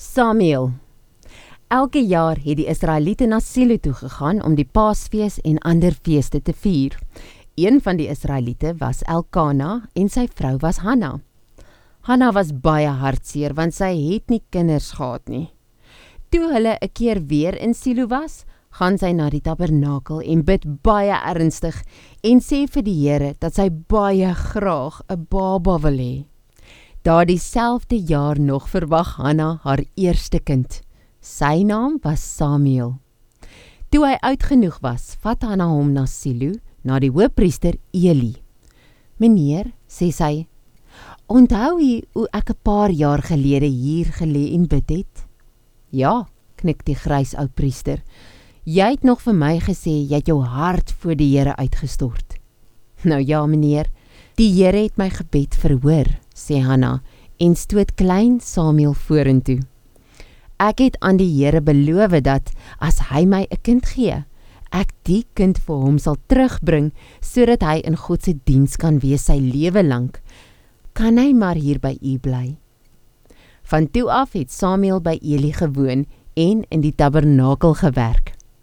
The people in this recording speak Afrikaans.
Samuel. Elke jaar het die Israeliete na Silo toe gegaan om die Paasfees en ander feeste te vier. Een van die Israeliete was Elkana en sy vrou was Hanna. Hanna was baie hartseer want sy het nie kinders gehad nie. Toe hulle 'n keer weer in Silo was, gaan sy na die tabernakel en bid baie ernstig en sê vir die Here dat sy baie graag 'n baba wil hê. Daardie selfde jaar nog verwag Hanna haar eerste kind. Sy naam was Samuel. Toe hy oud genoeg was, vat Hanna hom na Silo, na die hoofpriester Eli. "Meneer," sê sy, "onthou u hoe ek 'n paar jaar gelede hier gelê en bid het?" "Ja," knik die grys ou priester. "Jy het nog vir my gesê jy het jou hart voor die Here uitgestort." "Nou ja, meneer, die Here het my gebed verhoor," sê Hanna en stoot klein Samuel vorentoe. Ek het aan die Here beloof dat as hy my 'n kind gee, ek die kind vir hom sal terugbring sodat hy in God se diens kan wees sy lewe lank. Kan hy maar hier by u bly? Van toe af het Samuel by Eli gewoon en in die tabernakel gewerk.